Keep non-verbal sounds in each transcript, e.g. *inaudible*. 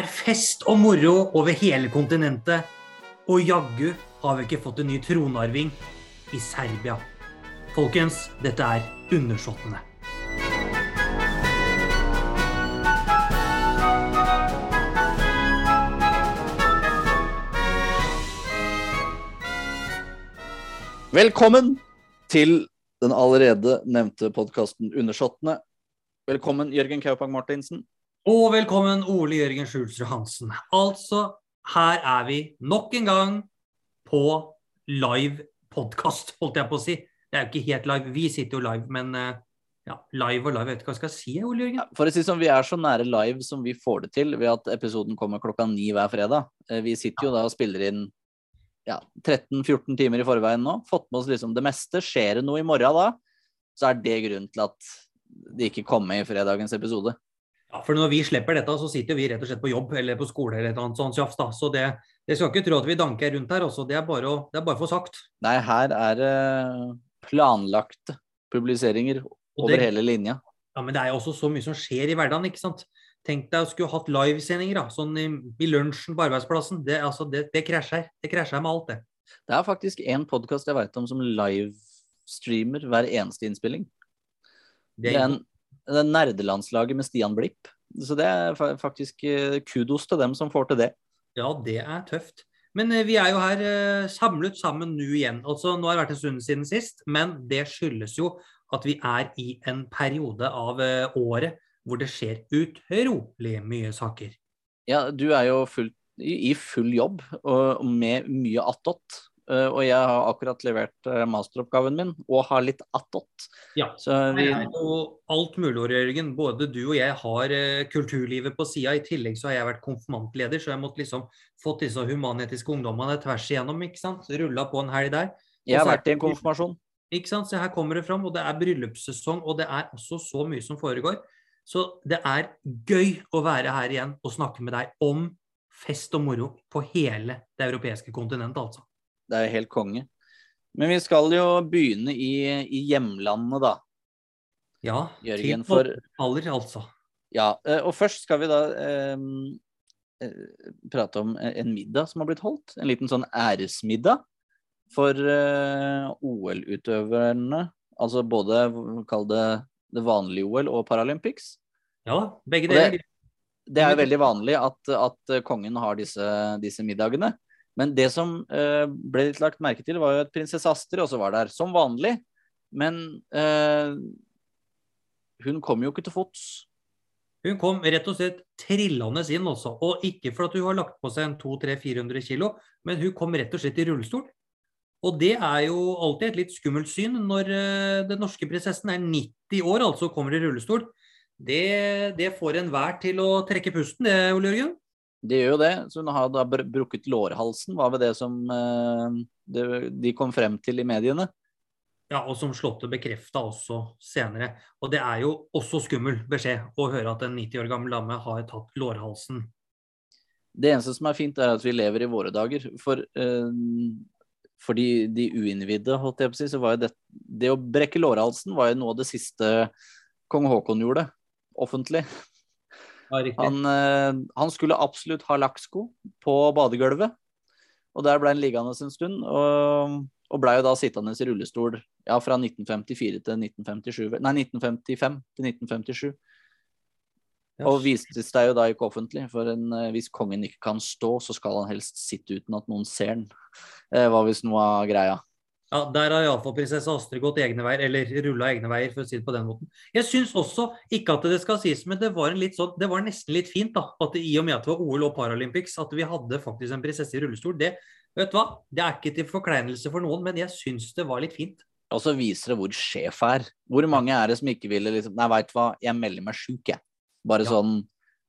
Er fest og moro over hele kontinentet. Og jaggu har vi ikke fått en ny tronarving i Serbia. Folkens, dette er Undersåttene. Velkommen til den allerede nevnte podkasten Undersåttene. Velkommen, Jørgen Kaupang Martinsen. Og velkommen, Ole Jørgen Schulzrud Hansen. Altså, her er vi nok en gang på live podkast, holdt jeg på å si. Det er jo ikke helt live, vi sitter jo live, men eh, ja, live og live, jeg vet ikke hva jeg skal si, Ole Jørgen. For å si som Vi er så nære live som vi får det til ved at episoden kommer klokka ni hver fredag. Eh, Vi sitter jo da og spiller inn ja, 13-14 timer i forveien nå. Fått med oss liksom det meste. Skjer det noe i morgen da, så er det grunnen til at det ikke kommer i fredagens episode. Ja, for når vi slipper dette, så sitter vi rett og slett på jobb eller på skole eller et annet sånt tjafs, da. Så det, det skal ikke tro at vi danker rundt her også. Det er bare å, det er bare for sagt. Nei, her er det planlagte publiseringer over det- hele linja. Ja, men det er jo også så mye som skjer i hverdagen, ikke sant. Tenk deg å skulle hatt livesendinger, da. Sånn i, i lunsjen på arbeidsplassen. Det, altså, det, det krasjer. Det krasjer med alt, det. Det er faktisk en podkast jeg veit om som livestreamer hver eneste innspilling. Det Det er, en, det er nerdelandslaget med Stian Blipp. Så det er faktisk eh, kudos til dem som får til det. Ja, det er tøft. Men eh, vi er jo her eh, samlet sammen nå igjen. Altså, nå har det vært en stund siden sist, men det skyldes jo at vi er i en periode av året hvor det skjer utrolig mye saker. Ja, du er jo fullt, i, i full jobb og med mye attåt. Eh, Og jeg har akkurat levert eh, masteroppgaven min og har litt attåt. Ja. Så vi, er alt mulig, Jørgen. Både du og jeg har eh, kulturlivet på sida. I tillegg så har jeg vært konfirmantleder, så jeg måtte liksom fått disse humanetiske ungdommene tvers igjennom. ikke sant? Rulla på en helg der. jeg har Og så er vært i en konfirmasjon. Ikke sant? Så her kommer det fram, og det er bryllupssesong, og det er også så mye som foregår. Så det er gøy å være her igjen og snakke med deg om fest og moro på hele det europeiske kontinentet, altså. Det er helt konge. Men vi skal jo begynne i, i hjemlandet, da. Ja, Jørgen, for- faller, altså. Ja, eh, og først skal vi da eh, eh, prate om en middag som har blitt holdt. En liten sånn æresmiddag for eh, OL-utøverne. Altså både, kall det det vanlige OL og Paralympics. Ja, begge deler. det- Det er veldig vanlig at, at kongen har disse, disse middagene. Men det som eh, ble litt lagt merke til, var jo at prinsesse Astrid også var der, som vanlig. Men eh, hun kom jo ikke til fots. Hun kom rett og slett trillende inn også. Og ikke for at hun har lagt på seg en 200-400 kilo, men hun kom rett og slett i rullestol. Og det er jo alltid et litt skummelt syn når eh, den norske prinsessen er 90 år, altså kommer i rullestol. Det, det får enhver til å trekke pusten, det, Ole Jørgen. Det gjør jo det. Så hun har da br- brukket lårhalsen, var vel det som eh, de kom frem til i mediene. Ja, og som Slottet bekrefta også senere. Og det er jo også skummel beskjed å høre at en 90 år gammel dame har tatt lårhalsen. Det eneste som er fint, er at vi lever i våre dager. For, eh, for de, de uinnvidde, holdt jeg på å si, så var jo det, det å brekke lårhalsen var jo noe av det siste kong Haakon gjorde offentlig. Ja. Han, eh, han skulle absolutt ha lakksko på badegulvet, og der ble han liggende en stund. Og, og blei jo da sittende i rullestol ja, fra 1954 til 1957. Nei, 1955 til 1957. Ja, Og viste seg jo da ikke offentlig, for en, eh, hvis kongen ikke kan stå, så skal han helst sitte uten at noen ser den. Eh, hva hvis noe av greia. Ja, Der har iallfall prinsesse Astrid gått egne veier, eller rulla egne veier, for å si det på den måten. Jeg syns også, ikke at det skal sies, men det var, sånn, det var nesten litt fint da, at det, i og med at det var OL og Paralympics, at vi hadde faktisk en prinsesse i rullestol. Det vet du hva, det er ikke til forkleinelse for noen, men jeg syns det var litt fint. Og så viser det hvor sjef er. Hvor mange er det som ikke ville liksom Nei, veit du hva, jeg melder meg sjuk, jeg. Bare Ja. sånn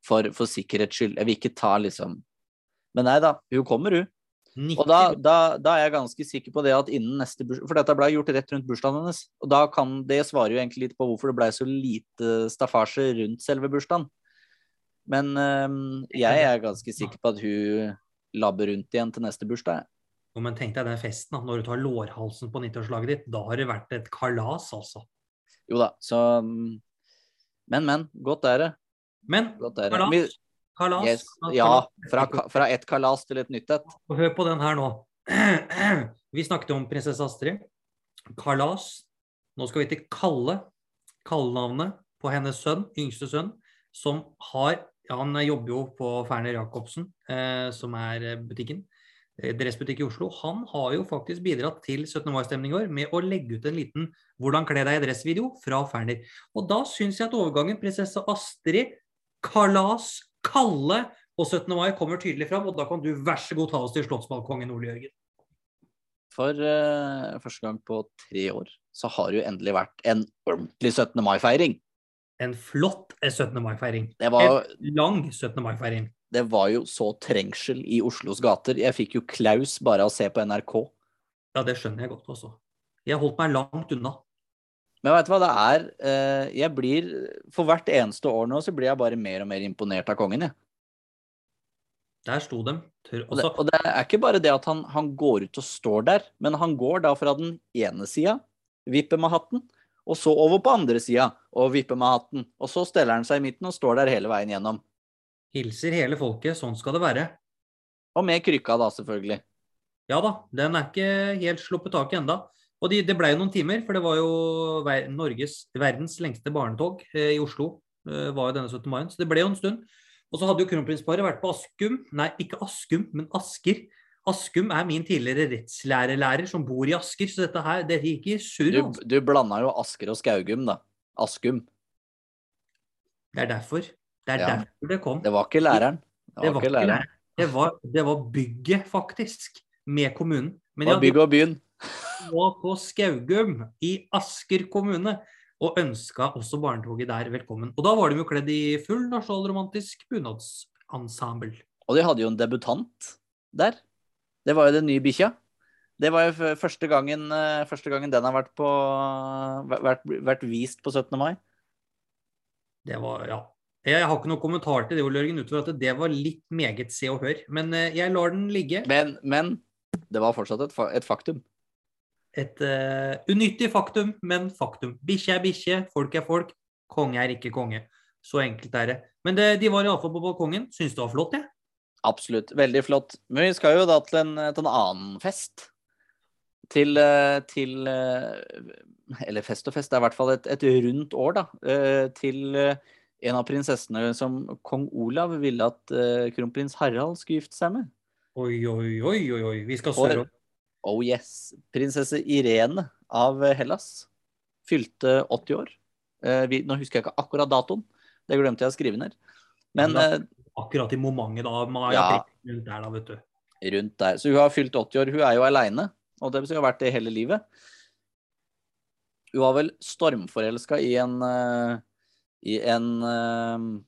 for, for sikkerhets skyld. Jeg vil ikke ta liksom Men nei da, hun kommer, hun. 90, Og da, da, da er jeg ganske sikker på det at innen neste bursdag For dette ble gjort rett rundt bursdagen hennes. Og da kan det svarer jo egentlig litt på hvorfor det ble så lite staffasje rundt selve bursdagen. Men øh, jeg er ganske sikker på at hun labber rundt igjen til neste bursdag. Jo, men tenk deg den festen, da, når du tar lårhalsen på 90-årslaget ditt. Da har det vært et kalas, altså. Jo da, så mm, Men, men. Godt er det. Men Godt er det. Vi, Kalas. Yes. Ja, fra, fra ett kalas til et nytt et. Og hør på den her nå. *clears throat* Vi snakket om prinsesse Astrid. Kalas. Nå skal vi til Kalle. Kallenavnet på hennes sønn, yngste sønn, som har Han jobber jo på Ferner Jacobsen, eh, som er eh, butikken. eh, Dressbutikk i Oslo. Han har jo faktisk bidratt til 17. mai-stemning i år med å legge ut en liten 'Hvordan kle deg i dress'-video fra Ferner. Og da syns jeg at overgangen prinsesse Astrid, Kalas, Kalle på 17. mai kommer tydelig fram, og da kan du vær så god ta oss til slottsbalkongen, Ole Jørgen. For uh, første gang på tre år så har det jo endelig vært en ordentlig 17. mai-feiring. En flott eh, 17. mai-feiring. Var, En lang 17. mai-feiring. det var jo så trengsel i Oslos gater. Jeg fikk jo klaus bare av å se på NRK. Ja, det skjønner jeg godt også. Jeg holdt meg langt unna. Men vet du hva det er? Eh, Jeg blir, For hvert eneste år nå så blir jeg bare mer og mer imponert av kongen. Jeg. Der sto dem. Og, det, og det er ikke bare det at han, han går ut og står der, men han går da fra den ene sida, vipper med hatten, og så over på andre sida og vipper med hatten. Og så steller han seg i midten og står der hele veien gjennom. hilser hele folket. Sånn skal det være. Og med krykka, da, selvfølgelig. Ja da, den er ikke helt sluppet taket enda. Og de, det ble jo noen timer, for det var jo ver Norges, verdens lengste barnetog eh, i Oslo. Eh, var jo denne 17. mai, så det ble jo en stund. Og så hadde jo kronprinsparet vært på Askum, nei, ikke Askum, men Asker. Askum er min tidligere rettslærerlærer som bor i Asker, så dette her, det gikk i surr. Du, altså. du blanda jo Asker og Skaugum, da. Askum. Det er derfor. Det er Ja. derfor det kom. Det var ikke læreren. Det Det var ikke læreren. Det var, det var bygget, faktisk, med kommunen. Men Det var bygget bygg og byen. Var på Skaugum i Asker kommune og ønska også barnetoget der velkommen. Og da var de jo kledd i full nasjonalromantisk bunadsensemble. Og de hadde jo en debutant der. Det var jo den nye bikkja. Det var jo første gangen, eh, første gangen den har vært, på, vært, vært vist på 17. mai. Det var, ja. Jeg har ikke noen kommentar til det, Ole Jørgen, utover at det var litt meget se og hør. Men eh, jeg lar den ligge. Men, men det var fortsatt et, et faktum. Et uh, unyttig faktum, men faktum. Bikkje er bikkje, folk er folk, konge er ikke konge. Så enkelt er det. Men det, de var iallfall på balkongen. Syns det var flott, jeg. Absolutt. Veldig flott. Men vi skal jo da til en, til en annen fest. Til, eh, til eh, Eller fest og fest, det er i hvert fall et, et rundt år, da. Til en av prinsessene som kong Olav ville at kronprins Harald skulle gifte seg med. Oi, oi, oi, oi, oi. Vi skal sørover. Oh yes. Prinsesse Irene av Hellas fylte 80 år. Eh, vi, nå husker jeg ikke akkurat datoen. Det glemte jeg å skrive ned. Men Ja. eh, Akkurat i momentet da. Mai, Ja. rundt der, da, vet du. rundt der. Så hun har fylt 80 år. Hun er jo aleine, og det har vært det hele livet. Hun var vel stormforelska i en eh, i en uh,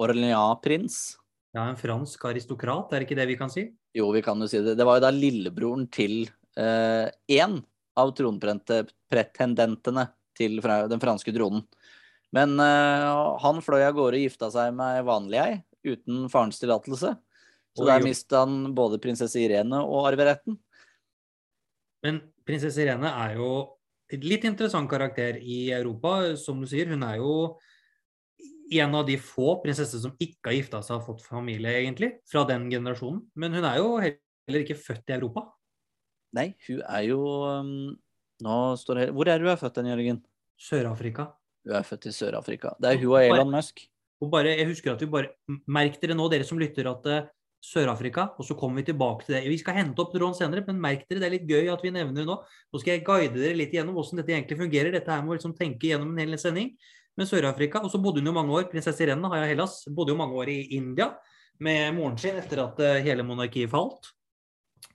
Orléans-prins. Ja, en fransk aristokrat, er det ikke det vi kan si? Jo, vi kan jo si det. Det var jo da lillebroren til én av tronpretendentene til den franske tronen. Men eh, han fløy av gårde og gifta seg med vanlig ei, uten farens tillatelse. Så Oi, der mista han både prinsesse Irene og arveretten. Men prinsesse Irene er jo et litt interessant karakter i Europa. Som du sier, hun er jo en av de få prinsesser som ikke har gifta seg og fått familie, egentlig, fra den generasjonen. Men hun er jo heller ikke født i Europa. Nei, hun er jo um, Nå står det her Hvor er hun er født den, Jørgen? Sør-Afrika. Hun er født i Sør-Afrika. Det er hun og Elon Musk. Og bare, jeg husker at vi bare Merk dere nå, dere som lytter, at eh, Sør-Afrika, og så kommer vi tilbake til det. Vi skal hente opp tråden senere, men merk dere, det er litt gøy at vi nevner det nå. Nå skal jeg guide dere litt gjennom hvordan dette egentlig fungerer. Dette her må liksom tenke gjennom en hel sending. Men Sør-Afrika, og så bodde hun jo mange år, prinsesse Irene Haya Hellas, bodde jo mange år i India med moren sin etter at eh, hele monarkiet falt.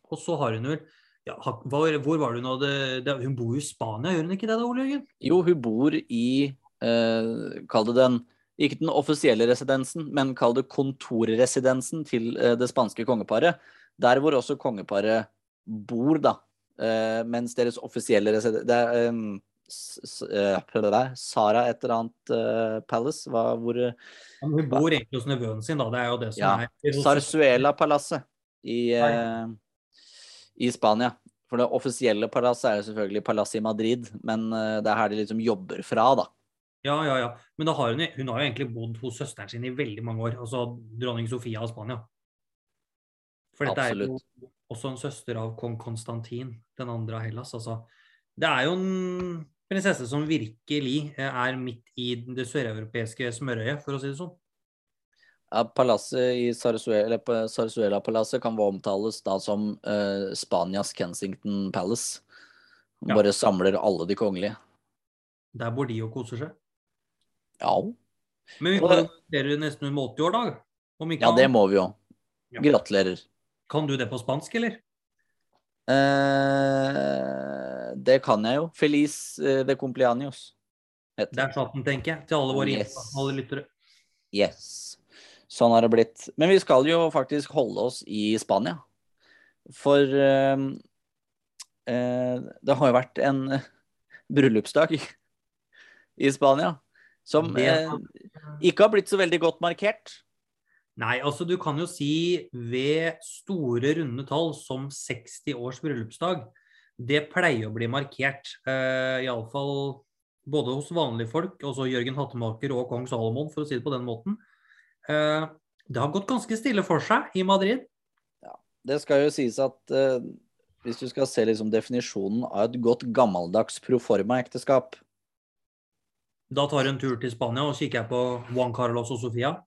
Og så har hun vel ja, hvor, hvor var det hun hadde det, Hun bor jo i Spania, gjør hun ikke det da, Ole Jørgen? Jo, hun bor i eh, Kall det den Ikke den offisielle residensen, men kall det kontorresidensen til eh, det spanske kongeparet. Der hvor også kongeparet bor, da. Eh, mens deres offisielle residens Eh, eh? Sara et eller annet eh, palace, hva, hvor eh, Hun bor egentlig hos nevøen sin, da. Det er jo det som Ja, er Sarsuela-palasset i, uh, i Spania. For det offisielle palasset er jo selvfølgelig palasset i Madrid, men uh, det er her de liksom jobber fra, da. Ja, ja, ja. Men har hun, hun har jo egentlig bodd hos søsteren sin i veldig mange år. Altså dronning Sofia av Spania. For dette Absolutt. er jo også en søster av kong Konstantin, den andre av Hellas. Altså, det er jo en prinsesse som virkelig eh, er midt i det søreuropeiske smørøyet, for å si det sånn. Ja, palasset i Sarsuela, på Sarsuela-palasset kan omtales da som uh, Spanias Kensington Palace. Ja. Bare samler alle de kongelige. Der bor de og koser seg. Ja, Men vi det- nesten med 80 år, da. Ja det må vi jo. Gratulerer. Kan du det på spansk, eller? Eh, det kan jeg jo. Feliz eh, de cumpleaños. det. Der satt den, tenker jeg. Til alle våre Yes. internasjonale lyttere. Yes. Sånn har det blitt. Men vi skal jo faktisk holde oss i Spania. For eh, eh, det har jo vært en *laughs* bryllupsdag i Spania som ikke har blitt så veldig godt markert. Nei, altså du kan jo si ved store runde tall som 60 års bryllupsdag. Det pleier å bli markert. Uh, Iallfall både hos vanlige folk, også Jørgen Hattemaker og kong Salomon, for å si det på den måten. Eh, det har gått ganske stille for seg i Madrid. Ja, Det skal jo sies at eh, hvis du skal se liksom definisjonen av et godt gammeldags proforma-ekteskap Da tar du en tur til Spania og kikker på Juan Carlos og Sofia.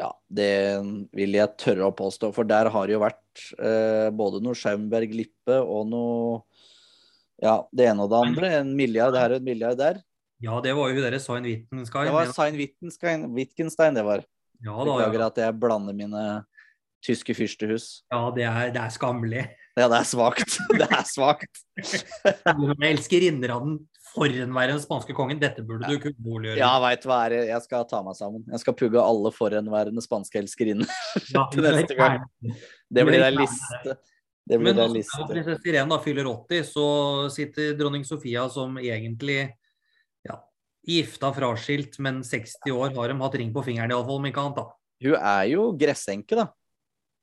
Ja, det vil jeg tørre å påstå. For der har det jo vært eh, både noe Schaumberg Lippe og noe Ja, det ene og det andre. En milliard her og en milliard der. Ja, det var jo dere Svein Wittgenstein. Det var Sein Wittgenstein, Wittgenstein det var. Ja, da, Beklager ja. at jeg blander mine tyske fyrstehus. ja det, er, det er skammelig. Ja, det er svakt. *laughs* Det er svakt. *laughs* Den forhenværende spanske kongen. Dette burde du kunne boliggjøre. Ja, veit hva er. Jeg skal ta meg sammen. Jeg skal pugge alle forhenværende spanske elskerinner Ja, *laughs* til neste gang. Det blir ei liste. Det blir Men liste. når prinsesse Irene da fyller 80, så sitter dronning Sofia som egentlig ja, gifta fraskilt, men 60 år har de hatt ring på fingeren iallfall, om ikke annet. da. Hun er jo gressenke, da.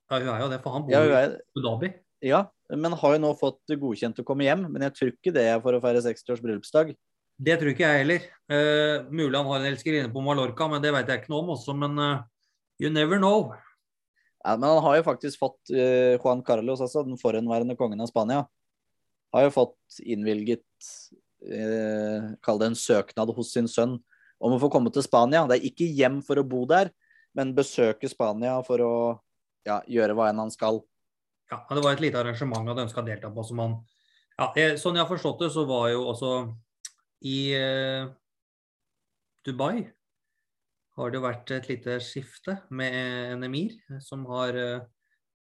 Ja, hun er jo det, for han bor Ja, i Abu Dhabi. ja, men har jo nå fått godkjent å komme hjem. Men jeg tror ikke det er for å feire 60-års bryllupsdag. Det tror ikke jeg heller. Uh, mulig han har en elskerinne på Mallorca, men det vet jeg ikke noe om også. Men uh, you never know. Ja, men han har jo faktisk fått uh, Juan Carlos, altså den forhenværende kongen av Spania, har jo fått innvilget uh, Kall det en søknad hos sin sønn om å få komme til Spania. Det er ikke hjem for å bo der, men besøke Spania for å ja, gjøre hva enn han skal. Ja, Det var et lite arrangement han ønska å delta på. som han ja, Sånn jeg har forstått det, så var jo også i eh, Dubai har det jo vært et lite skifte med en emir som har eh,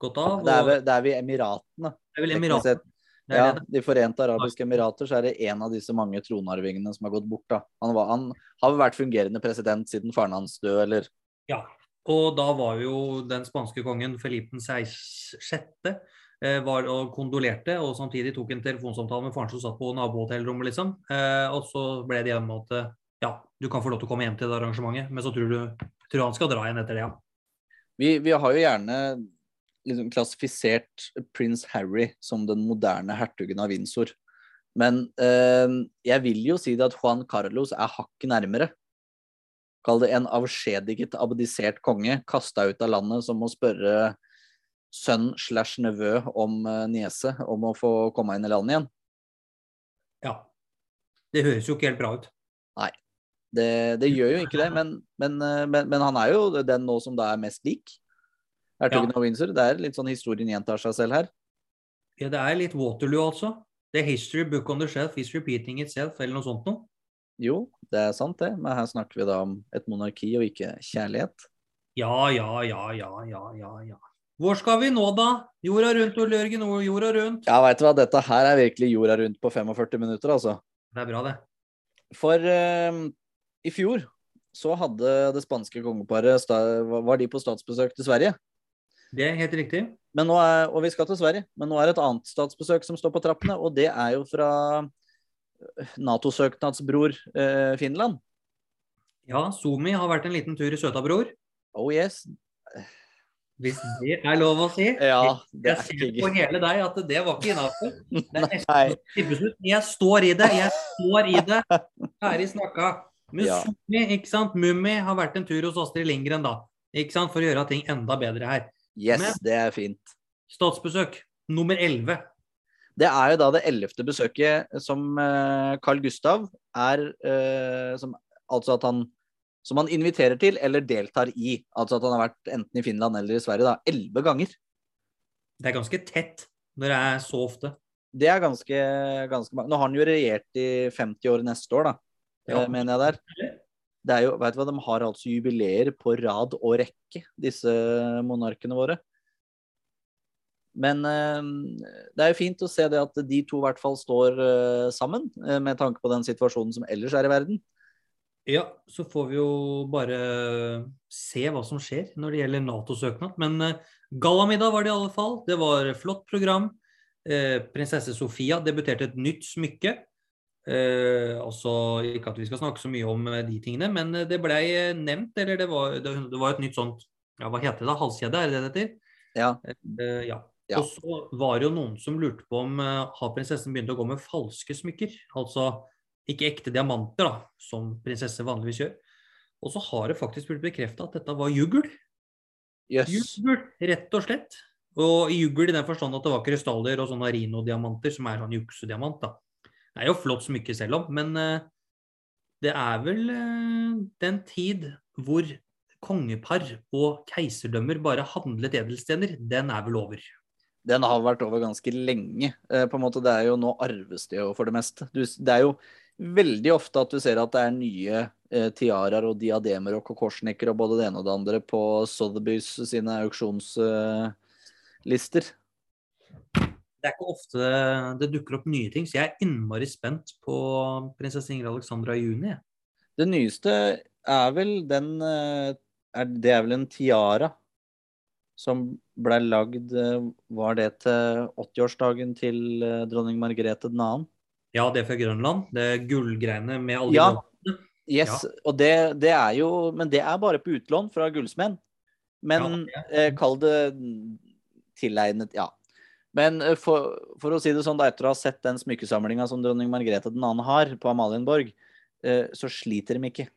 gått av. Det er vel, det er ved Emiratene. det er vel Emiratene. Det er Ja, det. De forente arabiske emirater, så er det en av disse mange tronarvingene som har gått bort. da. Han, var, han har vært fungerende president siden faren hans døde, eller Ja. Og da var jo den spanske kongen Felipe 6. Eh, var og kondolerte, og samtidig tok en telefonsamtale med faren som satt på nabohotellrommet, liksom. Eh, og så ble det hjemme at eh, ja, du kan få lov til å komme hjem til det arrangementet, men så tror du tror han skal dra igjen etter det, ja. Vi, vi har jo gjerne liksom klassifisert prins Harry som den moderne hertugen av Windsor. Men eh, jeg vil jo si det at Juan Carlos er hakket nærmere. Kall det en avskjediget, abdisert konge, kasta ut av landet som må spørre sønn slash nevø om eh, niese om å få komme inn i landet igjen. ja. Det høres jo ikke helt bra ut. Det, det gjør jo ikke det, men, men, eh, men, men han er jo den nå som da er mest lik. Hertugen Ja. av Windsor. Det er litt sånn historien gjentar seg selv her. Ja, det er litt Waterloo, altså. The history book on the shelf is repeating itself, eller noe sånt noe. Jo, det er sant det, men her snakker vi da om et monarki og ikke kjærlighet. Ja, ja, ja, ja, ja, ja, ja. Hvor skal vi nå, da? Jorda rundt, Ole Jørgen. Jorda rundt. Ja, veit du hva, dette her er virkelig jorda rundt på 45 minutter, altså. Det er bra, det. For eh, i fjor så hadde det spanske kongeparet Var de på statsbesøk til Sverige? Det er helt riktig. Er, og vi skal til Sverige, men nå er det et annet statsbesøk som står på trappene, og det er jo fra Nato-søknadsbror eh, Finland. Ja, Somi har vært en liten tur i søta, bror. Oh yes. Hvis det er lov å si. Ja, det Jeg er ser på hele deg at det var ikke innafor. *laughs* Jeg står i det. Jeg står i det. Ferdig snakka. Men Musumi, ikke sant? Mummi har vært en tur hos Astrid Lindgren, da. Ikke sant? For å gjøre ting enda bedre her. Yes, Men- det er fint. Statsbesøk nummer 11. Det er jo da det ellevte besøket som eh, Carl Gustav er eh, som, Altså at han som han inviterer til eller deltar i. Altså at han har vært enten i Finland eller i Sverige. da, Elleve ganger. Det er ganske tett når det er så ofte. Det er ganske, ganske mange. Nå har han jo regjert i 50 år neste år, da, Ja. eh, mener jeg der. Det er jo, vet du hva, De har altså jubileer på rad og rekke, disse monarkene våre. Men eh, det er jo fint å se det at de to i hvert fall står eh, sammen, eh, med tanke på den situasjonen som ellers er i verden. Ja, så får vi jo bare se hva som skjer når det gjelder Nato-søknad. Men gallamiddag var det i alle fall. Det var et flott program. Eh, prinsesse Sofia debuterte et nytt smykke. Eh, altså, ikke at vi skal snakke så mye om de tingene, men det blei nevnt, eller det var, det, var et nytt sånt ja, Hva heter det? Halskjede, er det det heter? Ja, ja. Ja. Og så var det jo noen som lurte på om uh, har prinsessen begynt å gå med falske smykker. Altså ikke ekte diamanter, da, som prinsesser vanligvis gjør. Og så har det faktisk blitt bekrefta at dette var jugl. Yes. Jugl, rett og slett. Og jugl i den forstand at det var krystaller og sånne rinodiamanter som er sånn juksediamant, da. Det er jo flott smykke selv om, men uh, det er vel uh, den tid hvor kongepar og keiserdømmer bare handlet edelstener, den er vel over. Den har vært over ganske lenge. Eh, på en måte, Det er jo nå arves det jo for det meste. Du, det er jo veldig ofte at du ser at det er nye eh, tiaraer og diademer og kokorsnekker og både det ene og det andre på Sotheby's sine auksjonslister. Det er ikke ofte det dukker opp nye ting, så jeg er innmari spent på prinsesse Ingrid Alexandra i juni. det nyeste er vel den eh, er, Det er vel en tiara som ble lagd eh, Var det til 80-årsdagen til eh, dronning Margrethe 2.? Ja, det er fra Grønland. Det er gullgreiene med alle Ja. de Yes, ja. og det, det er jo Men det er bare på utlån fra gullsmenn. Men Ja, eh, kall det tilegnet Ja. Men eh, for, for å si det sånn, da, etter å ha sett den smykkesamlinga som dronning Margrethe 2. har på Amalienborg, eh, så sliter de ikke.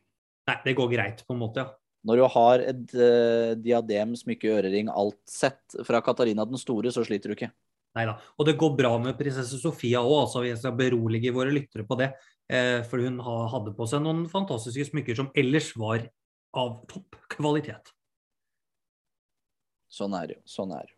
Nei, det går greit, på en måte, ja. Når du har et uh, diadem, smykke, ørering, alt sett fra Katarina den store, så sliter du ikke. Neida. Og det går bra med prinsesse Sofia òg, altså. Vi skal berolige våre lyttere på det. Eh, for hun ha, hadde på seg noen fantastiske smykker som ellers var av topp kvalitet. Sånn er det jo. Sånn er det jo.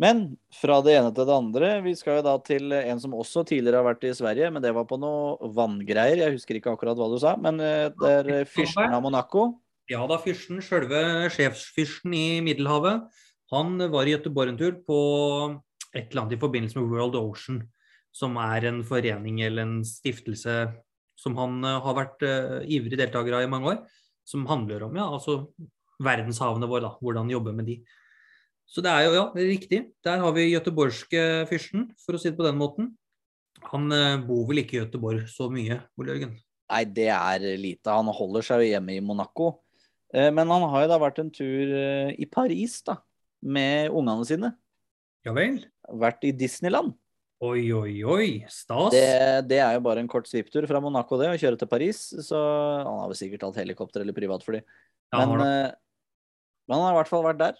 Men fra det ene til det andre. Vi skal jo da til en som også tidligere har vært i Sverige, men det var på noe vanngreier. Jeg husker ikke akkurat hva du sa, men eh, det er eh, fyrsten av Monaco. Ja da, fyrsten, sjølve sjefsfyrsten i Middelhavet, han var i Göteborg en tur på et eller annet i forbindelse med World Ocean, som er en forening eller en stiftelse som han eh, har vært uh, ivrig deltaker av i mange år, som handler om ja, altså verdenshavene våre, da, hvordan jobbe med de. Så det er jo ja, riktig. Der har vi göteborgske fyrsten, for å si det på den måten. Han eh, bor vel ikke i Göteborg så mye, Ole Jørgen? Nei, det er lite. Han holder seg jo hjemme i Monaco. Eh, Men han har jo da vært en tur eh, i Paris, da. Med ungene sine. Ja vel? Vært i Disneyland. Oi, oi, oi. Stas. Det, det er jo bare en kort sviptur fra Monaco, det, å kjøre til Paris. Så han har vel sikkert hatt helikopter eller privatfly. Ja, det. men han har i hvert fall vært der.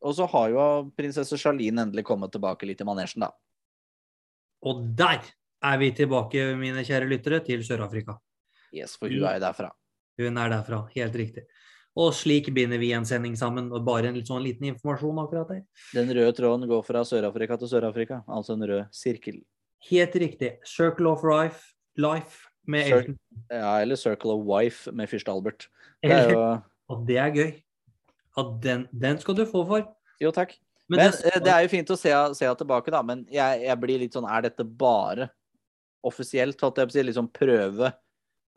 Og så har jo prinsesse Charlene endelig kommet tilbake litt i manesjen, da. Og der er vi tilbake, mine kjære lyttere, til Sør-Afrika. Yes, for hun er jo derfra. Hun er derfra, helt riktig. Og slik binder vi en sending sammen. og Bare en litt sånn liten informasjon akkurat der. Den røde tråden går fra Sør-Afrika til Sør-Afrika, altså en rød sirkel. Helt riktig. Circle of Life, life med Elton. Ja, eller Circle of Wife med fyrste Albert. *laughs* Det er jo Og det er gøy. At den, den skal du få for. Jo, takk. Men, Men det, eh, det er jo fint å se, se tilbake, da. Men jeg, jeg blir litt sånn Er dette bare offisielt? At jeg liksom prøve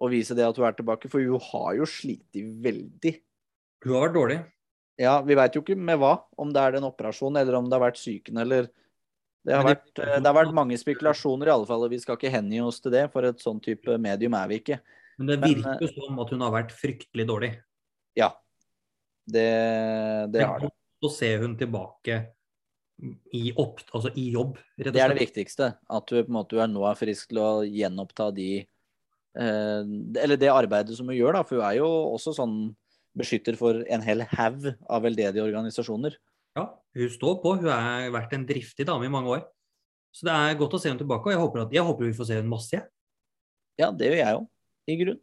å vise det at hun er tilbake? For hun har jo slitt veldig. hun har vært dårlig. Ja, vi veit jo ikke med hva. Om det er den operasjonen, eller om det har vært psyken, eller det har, vært, eh, det har vært mange spekulasjoner, i alle fall. Og vi skal ikke hengi oss til det, for et sånn type medium er vi ikke. Men det virker jo som at hun har vært fryktelig dårlig. Ja. Det, det har det. Så ser hun tilbake i, opp, altså i jobb, rett og Det er det viktigste. At du på en måte nå er frisk til å gjenoppta de eh, Eller det arbeidet som hun gjør, da. For hun er jo også sånn beskytter for en hel haug av veldedige organisasjoner. Ja, hun står på. Hun har vært en driftig dame i mange år. Så det er godt å se henne tilbake, og jeg håper, at, jeg håper vi får se henne masse. Ja, det gjør jeg òg, i grunn.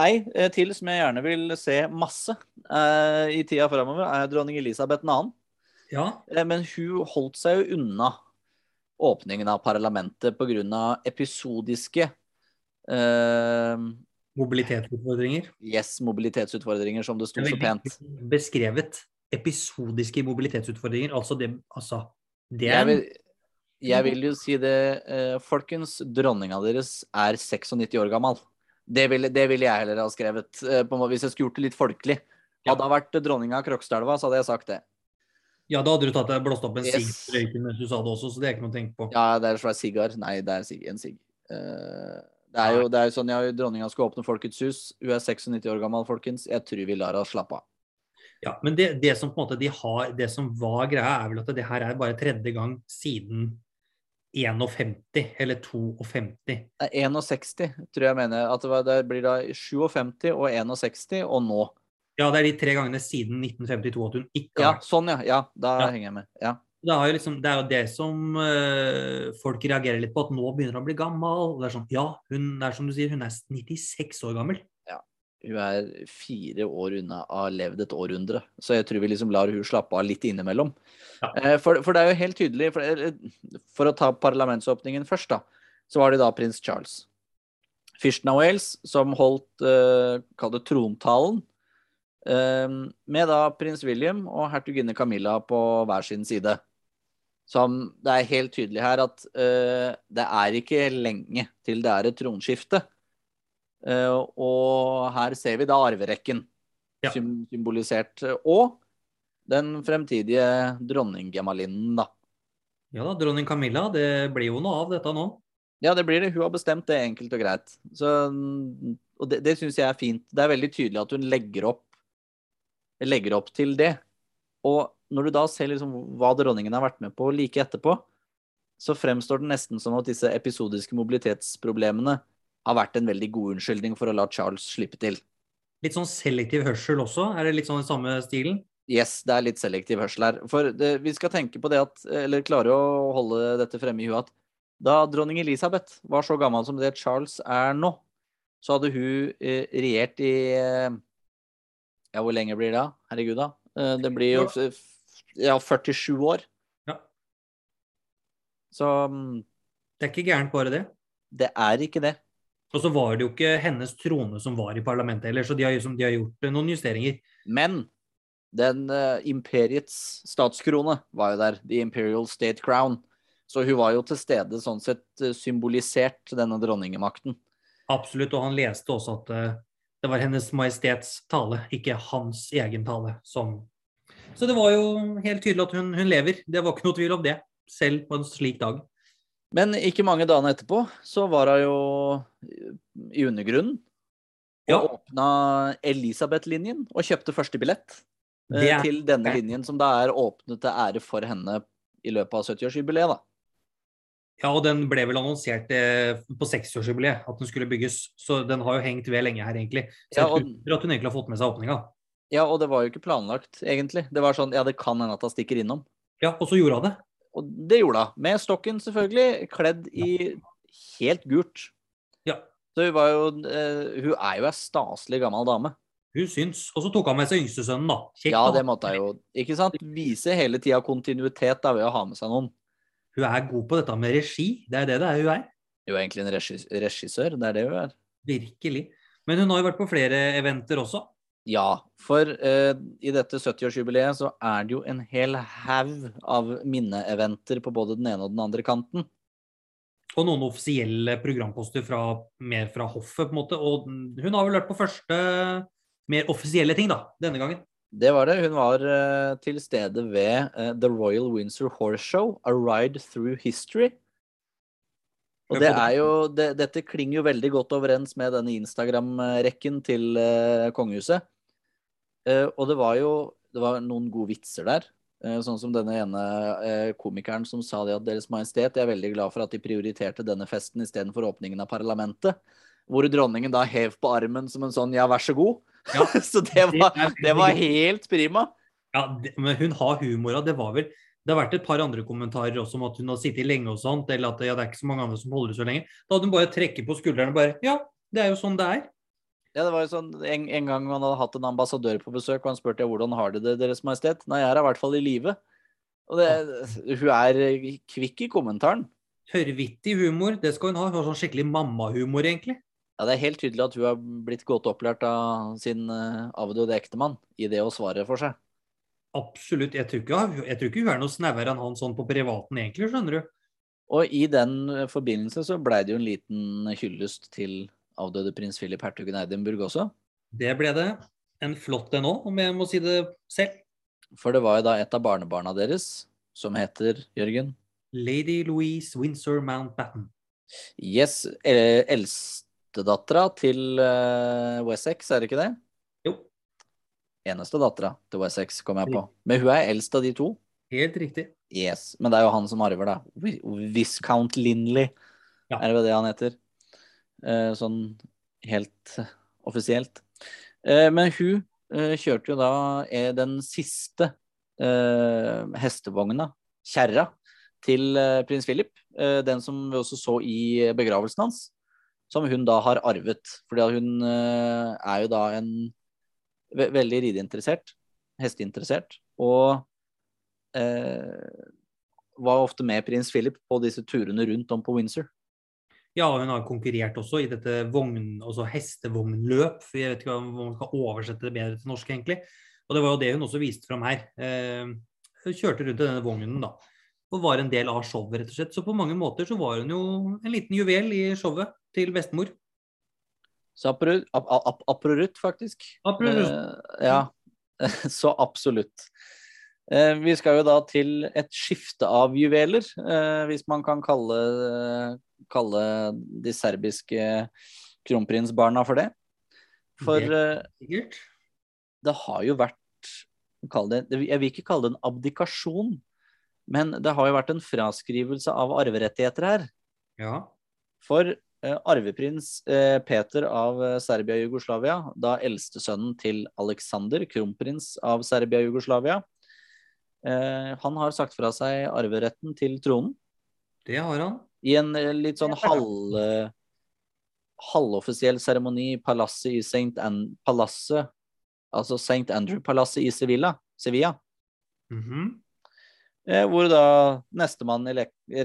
Ei eh, til som jeg gjerne vil se masse eh, i tida framover, er dronning Elisabeth 2. Ja. Eh, men hun holdt seg jo unna åpningen av parlamentet pga. episodiske eh, Mobilitetsutfordringer. yes, mobilitetsutfordringer, som det sto så pent. Beskrevet episodiske mobilitetsutfordringer. Altså det, altså, det er Jeg vil, jeg vil jo si det, eh, folkens, dronninga deres er 96 år gammel. Det ville det ville jeg heller ha skrevet, eh, på, måte, hvis jeg skulle gjort det litt folkelig. Hadde det vært dronninga av Krokstadelva, så hadde jeg sagt det. Ja, da hadde du tatt deg blåst opp en Yes. sigg mens du sa det også, så det er ikke noe å tenke på. Ja, det er svær sigar. Nei, det er sig- en sigg. Eh, det er jo det er sånn, ja, Dronninga skal åpne Folkets hus. Hun er 96 år gammel, folkens. Jeg tror vi lar henne slappe av. Ja, men det, det som på en måte de har, det som var greia, er vel at det her er bare tredje gang siden 51 eller 52. Det er 61, tror jeg mener. At det, var, det blir da 57 og 61, og nå. Ja, det er de tre gangene siden 1952 at hun ikke har Ja, sånn, ja. Ja, da Ja. henger jeg med. Ja. det er, jo liksom, det er jo det som øh, folk reagerer litt på, at nå begynner hun å bli gammel. Det er sånn, ja, hun er som du sier, hun er 96 år gammel. Hun er fire år unna å ha levd et århundre, så jeg tror vi liksom lar hun slappe av litt innimellom. Ja. Eh, For, for det er jo helt tydelig, for, for å ta parlamentsåpningen først, da, så var det da prins Charles. Fyrsten av Wales som holdt uh, kall det trontalen, Uh, med da prins William og hertuginne Camilla på hver sin side. Som det er helt tydelig her at uh, det er ikke lenge til det er et tronskifte. Eh, og her ser vi da arverekken Ja. symbolisert. Og den fremtidige dronninggemmalinnen, da. Ja da, dronning Camilla, det blir jo noe av dette nå. Ja, det blir det. Hun har bestemt det enkelt og greit. Så, og det, det syns jeg er fint. Det er veldig tydelig at hun legger opp, legger opp til det. Og når du da ser liksom hva dronningen har vært med på like etterpå, så fremstår det nesten som at disse episodiske mobilitetsproblemene har vært en veldig god unnskyldning for å la Charles slippe til. Litt sånn selektiv hørsel også, er det litt sånn i samme stilen? Yes, det er litt selektiv hørsel her. For det, vi skal tenke på det at, eller klare å holde dette fremme i huet, at da dronning Elisabeth var så gammel som det Charles er nå, så hadde hun eh, regjert i Ja, hvor lenge blir det? da? Herregud, da. Eh, det blir jo ja, 47 år. Ja. Så mm, Det er ikke gærent bare det. det er ikke det. Og så var det jo ikke hennes trone som var i parlamentet heller, så de har, liksom, de har gjort eh, noen justeringer. Men den uh, imperiets statskrone var jo der. The Imperial State Crown. Så hun var jo til stede sånn sett eh, symbolisert denne dronningemakten. Absolutt, og han leste også at uh, det var Hennes Majestets tale, ikke hans egen tale. Som... Så det var jo helt tydelig at hun, hun lever. Det var ikke noe tvil om det, selv på en slik dag. Men ikke mange dagene etterpå så var hun jo i undergrunnen. Og Ja. åpna Elisabeth-linjen og kjøpte første billett eh, er- til denne linjen, som da er åpnet til ære for henne i løpet av 70-årsjubileet. da. Ja, og den ble vel annonsert eh, på 60-årsjubileet at den skulle bygges. Så den har jo hengt ved lenge her, egentlig. Så Ja, jeg og- tror at hun egentlig har fått med seg åpninga. Ja, og det var jo ikke planlagt, egentlig. Det var sånn, ja, det kan hende at hun stikker innom. Ja, og så gjorde hun det. Og det gjorde hun. Med stokken, selvfølgelig. Kledd i helt gult. Ja, Så hun var jo eh, Hun er jo ei staselig gammel dame. hun syns. Og så tok han med seg yngstesønnen, da. Kjekt, Ja, det måtte hun jo. Ikke sant? Vise hele tida kontinuitet da ved å ha med seg noen. Hun er god på dette med regi. Det er det det er hun er. Hun er egentlig en regissør, det er det hun er. Virkelig. Men hun har jo vært på flere eventer også. Ja, for eh, i dette 70-årsjubileet så er det jo en hel haug av minneeventer på både den ene og den andre kanten. Og noen offisielle programposter fra, mer fra hoffet, på en måte. Og hun har vel vært på første mer offisielle ting, da, denne gangen. Det var det. Hun var eh, til stede ved eh, The Royal Windsor Horse Show, A Ride Through History. Og det er jo, det, dette klinger jo veldig godt overens med denne Instagram-rekken til uh, kongehuset. Uh, og det var jo det var noen gode vitser der. Uh, sånn som denne ene komikeren som sa det at Deres Majestet jeg er veldig glad for at de prioriterte denne festen istedenfor åpningen av parlamentet. hvor dronningen da hev på armen som en sånn ja, vær så god. Ja, *laughs* så det var, det var helt prima. Ja, det, men hun har humor, og det var vel Det har vært et par andre kommentarer også om at hun har sittet lenge og sånt, eller at ja, det er ikke så mange andre som holder ut så lenge. Da hadde hun bare trekket på skuldrene og bare Ja, det er jo sånn det er. Ja, det var jo sånn, en, en gang man hadde hatt en ambassadør på besøk, og han spurte hvordan har de det, Deres Majestet. Nei, jeg er i hvert fall i live. Og det, hun er kvikk i kommentaren. Tørrvittig humor, det skal hun ha. Hun har sånn skikkelig mammahumor, egentlig. Ja, Det er helt tydelig at hun har blitt godt opplært av sin uh, avdøde ektemann i det å svare for seg. Absolutt. Jeg tror ikke, jeg tror ikke hun er noe snauere enn han sånn på privaten, egentlig, skjønner du. Og i den eh, forbindelse så blei det jo en liten hyllest til avdøde prins Philip hertugen Edinburgh også. Det ble det. En flott en òg, om jeg må si det selv. For det var jo da et av barnebarna deres som heter Jørgen Lady Louise Windsor Mountbatten. Yes, eldstedattera til eh, Wessex, er det ikke det? Eneste dattera til Wessex, kom jeg på. Men hun er eldst av de to. helt riktig. Yes, Men det er jo han som arver, da. Viscount Linley, Ja. er det det han heter? Eh, sånn helt eh, offisielt. Eh, men hun kjørte jo da den siste eh, hestevogna, kjerra, til prins Philip. Eh, den som vi også så i begravelsen hans. Som hun da har arvet. Fordi hun er jo da en ve veldig rideinteressert. Hesteinteressert. Og eh, var ofte med prins Philip på disse turene rundt om på Windsor. Ja, hun har konkurrert også i dette vogn, altså hestevognløp. Jeg vet ikke om man skal oversette det bedre til norsk, egentlig. Og det var jo det hun også viste fram her. Eh, hun kjørte rundt i denne vognen da, og var en del av showet, rett og slett. Så på mange måter så var hun jo en liten juvel i showet til bestemor. Så apro- ap ap aprorut, faktisk. Aprorut. Eh, ja, *laughs* så absolutt. Eh, vi skal jo da til et skifte av juveler, eh, hvis man kan kalle, kalle de serbiske kronprinsbarna for det. For Det- eh, det har jo vært det, Jeg vil ikke kalle det en abdikasjon, men det har jo vært en fraskrivelse av arverettigheter her. Ja. For arveprins eh, Peter av eh, Serbia-Jugoslavia, da eldstesønnen til Aleksander, kronprins av Serbia-Jugoslavia, eh, han har sagt fra seg arveretten til tronen Det har han. i en eh, litt sånn halv, eh, halvoffisiell seremoni i palasset i St. An Palasset, altså St. Andrew-palasset i Sevilla, Sevilla. Mhm. Eh, hvor da nestemann i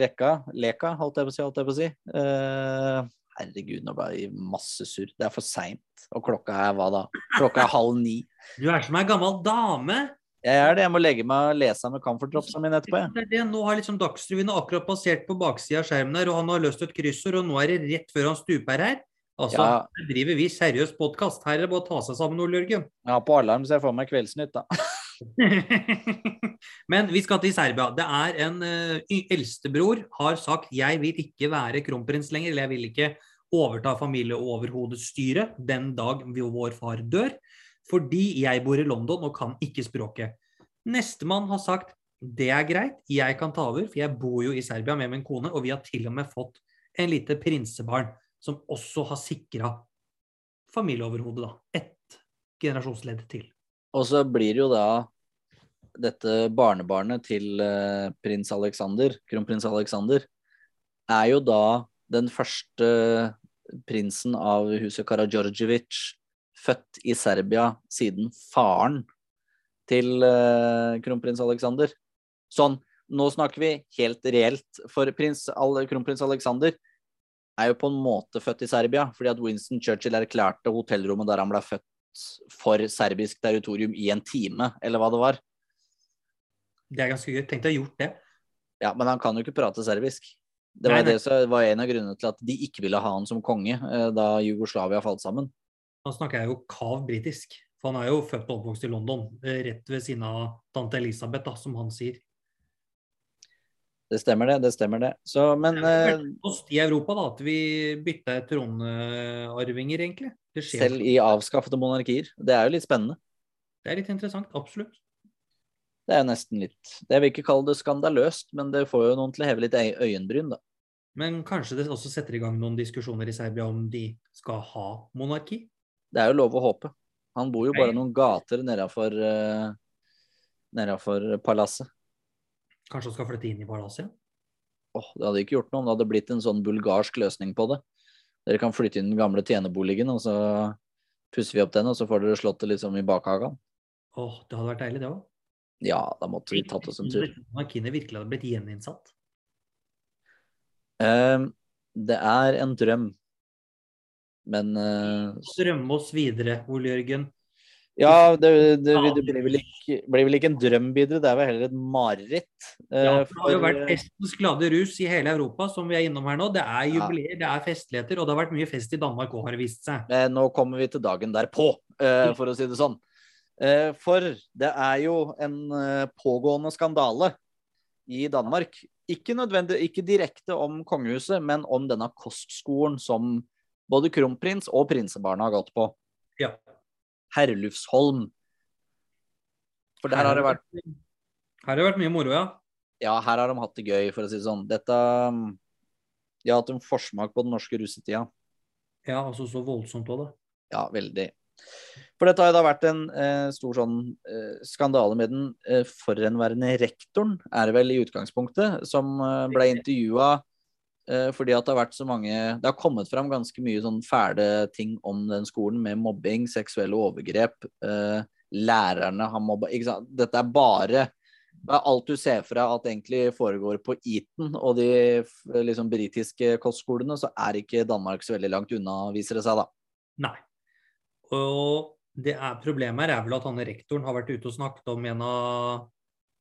rekka, leka, holdt jeg på å si, holdt jeg på å si. Eh, herregud, nå ble jeg masse surr. Det er for seint. Og klokka er hva da? Klokka er halv ni. Du er som ei gammel dame. Jeg er det. Jeg må legge meg og lese med comfort-dropsa mine etterpå. Ja. Det er det. Nå har liksom Dagsrevyen akkurat passert på baksida av skjermen her, og han har løst et kryssord, og nå er det rett før han stuper her. Altså, Ja. her driver vi seriøs podkast. Her er det bare å ta seg sammen, Ole Jørgen. Ja, på alarm, så jeg får meg Kveldsnytt, da. *laughs* *laughs* Men vi skal til Serbia. Det er en uh, eldstebror har sagt jeg vil ikke være kronprins lenger, eller jeg vil ikke overta familieoverhodestyret den dag vår far dør, fordi jeg bor i London og kan ikke språket. Nestemann har sagt det er greit, jeg kan ta over, for jeg bor jo i Serbia med min kone, og vi har til og med fått en lite prinsebarn som også har sikra familieoverhodet, da. Ett generasjonsledd til. Og så blir jo da dette barnebarnet til eh, prins Alexander, kronprins Alexander, er jo da den første prinsen av huset Karadjordjevic født i Serbia siden faren til eh, kronprins Alexander. Sånn, nå snakker vi helt reelt, for prins kronprins Alexander er jo på en måte født i Serbia, fordi at Winston Churchill erklærte hotellrommet der han ble født for serbisk territorium i en time, eller hva det var. Det er ganske gøy. Tenk deg å ha gjort det. Ja, men han kan jo ikke prate serbisk. Det var, Nei, nei. det så var en av grunnene til at de ikke ville ha han som konge eh, da Jugoslavia falt sammen. Han snakker jo kav britisk. For han er jo født og oppvokst i London, eh, rett ved siden av tante Elisabeth, da, som han sier. Det stemmer, det. Det stemmer, det. Så, men eh, Ost i Europa, da, at vi bytta tronarvinger, egentlig. Selv i avskaffede monarkier. Det er jo litt spennende. Det er litt interessant. Absolutt. Det er nesten litt Jeg vil ikke kalle det skandaløst, men det får jo noen til å heve litt øy- øyenbryn, da. Men kanskje det også setter i gang noen diskusjoner i Serbia om de skal ha monarki? Det er jo lov å håpe. Han bor jo bare Nei. noen gater nedafor uh, nedafor palasset. Kanskje han skal flytte inn i palasset? Åh, det hadde ikke gjort noe om det hadde blitt en sånn bulgarsk løsning på det. Dere kan flytte inn den gamle tjenerboligen, og så pusser vi opp den, og så får dere slottet liksom i bakhagen. Åh, det hadde vært deilig, det òg. Ja, da måtte vi tatt oss en tur. Markine virkelig hadde blitt gjeninnsatt. Ehm, det er en drøm, men uh... Drømme oss videre, Ole Jørgen. Ja, det, det, det blir, vel ikke, blir vel ikke en drøm videre, det er vel heller et mareritt. Ja, Eh, for det har jo vært festens glade rus i hele Europa, som vi er innom her nå. Det er Ja. jubileer, det er festligheter, og det har vært mye fest i Danmark òg, har det vist seg. Men nå kommer vi til dagen derpå, eh, for å si det sånn. Eh, for det er jo en eh, pågående skandale i Danmark. Ikke nødvendig, ikke direkte om kongehuset, men om denne kostskolen som både kronprins og prinsebarna har gått på. Ja. Herlufsholm. For der har det vært Her har det vært mye moro, ja. Ja, her har de hatt det gøy, for å si det sånn. Dette um, De har hatt en forsmak på den norske russetida. Ja, altså så voldsomt òg, da. Ja, veldig. For dette har jo da vært en eh, stor sånn eh, skandale med den eh, forhenværende rektoren, er det vel i utgangspunktet, som eh, ble intervjua fordi at det har vært så mange Det har kommet fram ganske mye sånn fæle ting om den skolen, med mobbing, seksuelle overgrep. Eh, lærerne har mobba Ikke sant. Dette er bare det er alt du ser fra at egentlig foregår på Eton og de liksom, britiske kostskolene, så er ikke Danmark så veldig langt unna, viser det seg da. Nei. Og det er, problemet her er vel at han rektoren har vært ute og snakket om en av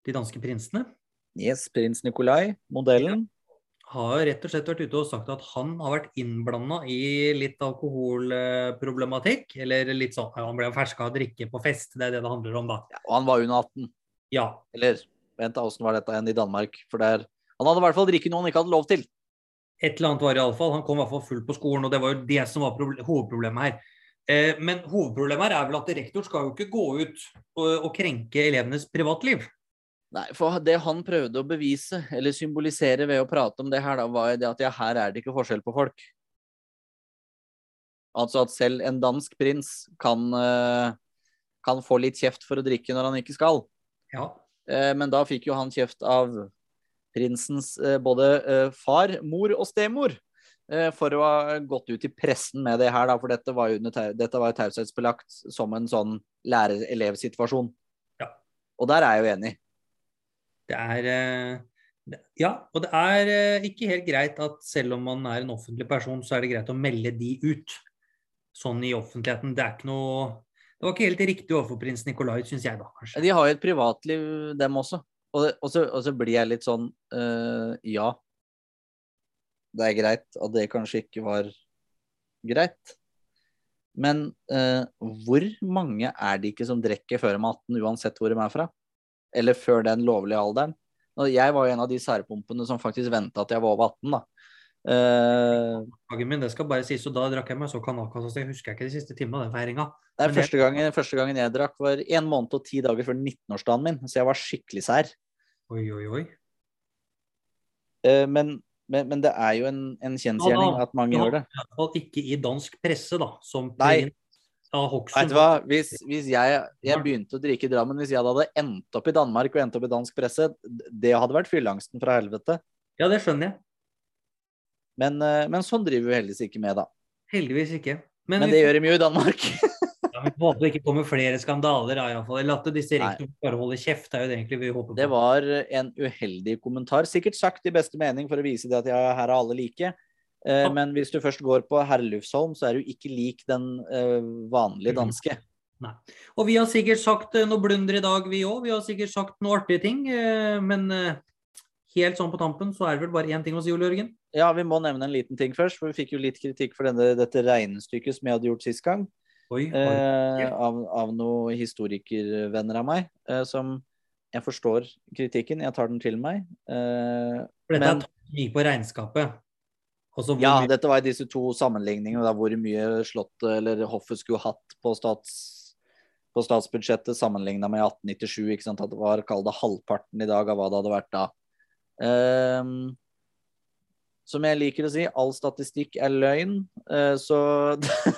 de danske prinsene. Yes, prins Nikolai, modellen. Har rett og slett vært ute og sagt at han har vært innblanda i litt alkoholproblematikk. Eller litt sånn Han ble ferska av drikke på fest, det er det det handler om, da. Ja, og han var under 18. Ja. Eller vent, åssen var dette igjen i Danmark? For der Han hadde i hvert fall drikket noe han ikke hadde lov til. Et eller annet var det iallfall. Han kom i hvert fall full på skolen, og det var jo det som var hovedproblemet her. Eh, men hovedproblemet her er vel at rektor skal jo ikke gå ut og, og krenke elevenes privatliv. Nei, for det han prøvde å bevise, eller symbolisere ved å prate om det her, da, var det at ja, her er det ikke forskjell på folk. Altså at selv en dansk prins kan, eh, kan få litt kjeft for å drikke når han ikke skal. Ja. Eh, Men da fikk jo han kjeft av prinsens eh, både far, mor og stemor. For å ha gått ut i pressen med det her, da, for dette var jo dette var taushetsbelagt som en sånn lærer-elev-situasjon. Ja. Og der er jeg jo enig. Det er eh, Ja, og det er eh, ikke helt greit at selv om man er en offentlig person, så er det greit å melde de ut. Sånn i offentligheten. Det er ikke noe Det var ikke helt riktig overfor prins Nikolai, syns jeg, da, kanskje. De har jo et privatliv, dem også. Og, og, så, og så blir jeg litt sånn uh, Ja, det er greit at det kanskje ikke var greit. Men uh, hvor mange er det ikke som drikker før de er 18, uansett hvor de er fra? Eller før den lovlige alderen? Jeg var jo en av de særpumpene som faktisk venta at jeg var over 18, da. Uh, min, det skal bare sies, og da drakk jeg meg så kanalkassa, så jeg husker ikke de siste timene av den feiringa. det er første gangen, første gangen jeg drakk, var en måned og ti dager før 19-årsdagen min, så jeg var skikkelig sær. Oi, oi, oi. Uh, men, men, men det er jo en, en kjensgjerning at mange gjør det. I hvert fall ikke i dansk presse, da. Som Nei. Av Vet du hva, hvis, hvis jeg, jeg begynte å drikke i Drammen, hvis jeg hadde endt opp i Danmark og endt opp i dansk presse, det hadde vært fylleangsten fra helvete. Ja, det skjønner jeg. Men, eh, men sånn driver vi heldigvis ikke med, da. Heldigvis ikke. Men, Men vi, det gjør de jo i Danmark. *laughs* ja, vi håper det ikke kommer flere skandaler, da, i. Eller at disse rektorene bare holder kjeft. Det er jo det egentlig vi håper på. Det var en uheldig kommentar. Sikkert sagt i beste mening for å vise det at jeg, her er alle like. Eh, Men hvis du først går på Herlufsholm, så er du ikke lik den eh, vanlige danske. danske. Og vi har sikkert sagt eh, noe blunder i dag, vi òg. Vi har sikkert sagt noen artige ting. eh, Men eh, helt sånn på tampen så er det vel bare én ting å si, Ole Jørgen. Ja, vi må nevne en liten ting først, for vi fikk jo litt kritikk for denne, dette regnestykket som jeg hadde gjort sist gang. Oi, oi. eh, av, av noen historikervenner av meg, eh, som jeg forstår kritikken, jeg tar den til meg. Eh, For dette men- er tatt mye på regnskapet. Altså, ja, mye- dette var disse to sammenligningene, da, hvor mye Slottet eller hoffet skulle hatt på, stats, på statsbudsjettet sammenligna med 1897. ikke sant, At det var, kall det, halvparten i dag av hva det hadde vært da. Um, som jeg liker å si, all statistikk er løgn. Eh, så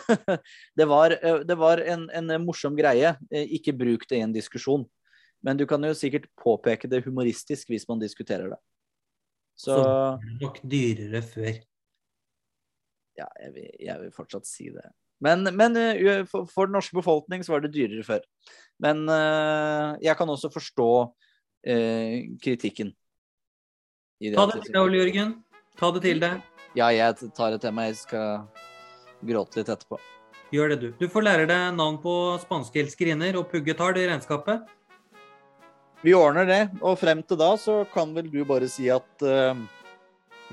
*laughs* det var, eh, det var en, en, morsom greie. Eh, ikke bruk det i en diskusjon. Men du kan jo sikkert påpeke det humoristisk hvis man diskuterer det. Så, så nok dyrere før. Ja, jeg vil, jeg vil fortsatt si det. Men, men for, for, den norske befolkning så var det dyrere før. Men uh, jeg kan også forstå uh, kritikken. Ta det til deg, Ole Jørgen. Ta det til deg. Ja, jeg tar det til meg. Jeg skal gråte litt etterpå. Gjør det, du. Du får lære deg navn på spanske elskerinner, og Pugge i regnskapet. Vi ordner det, og frem til da så kan vel du bare si at uh...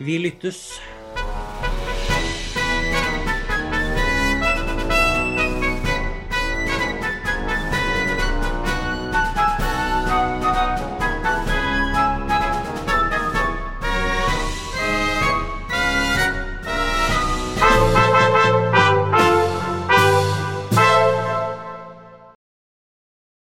Vi lyttes.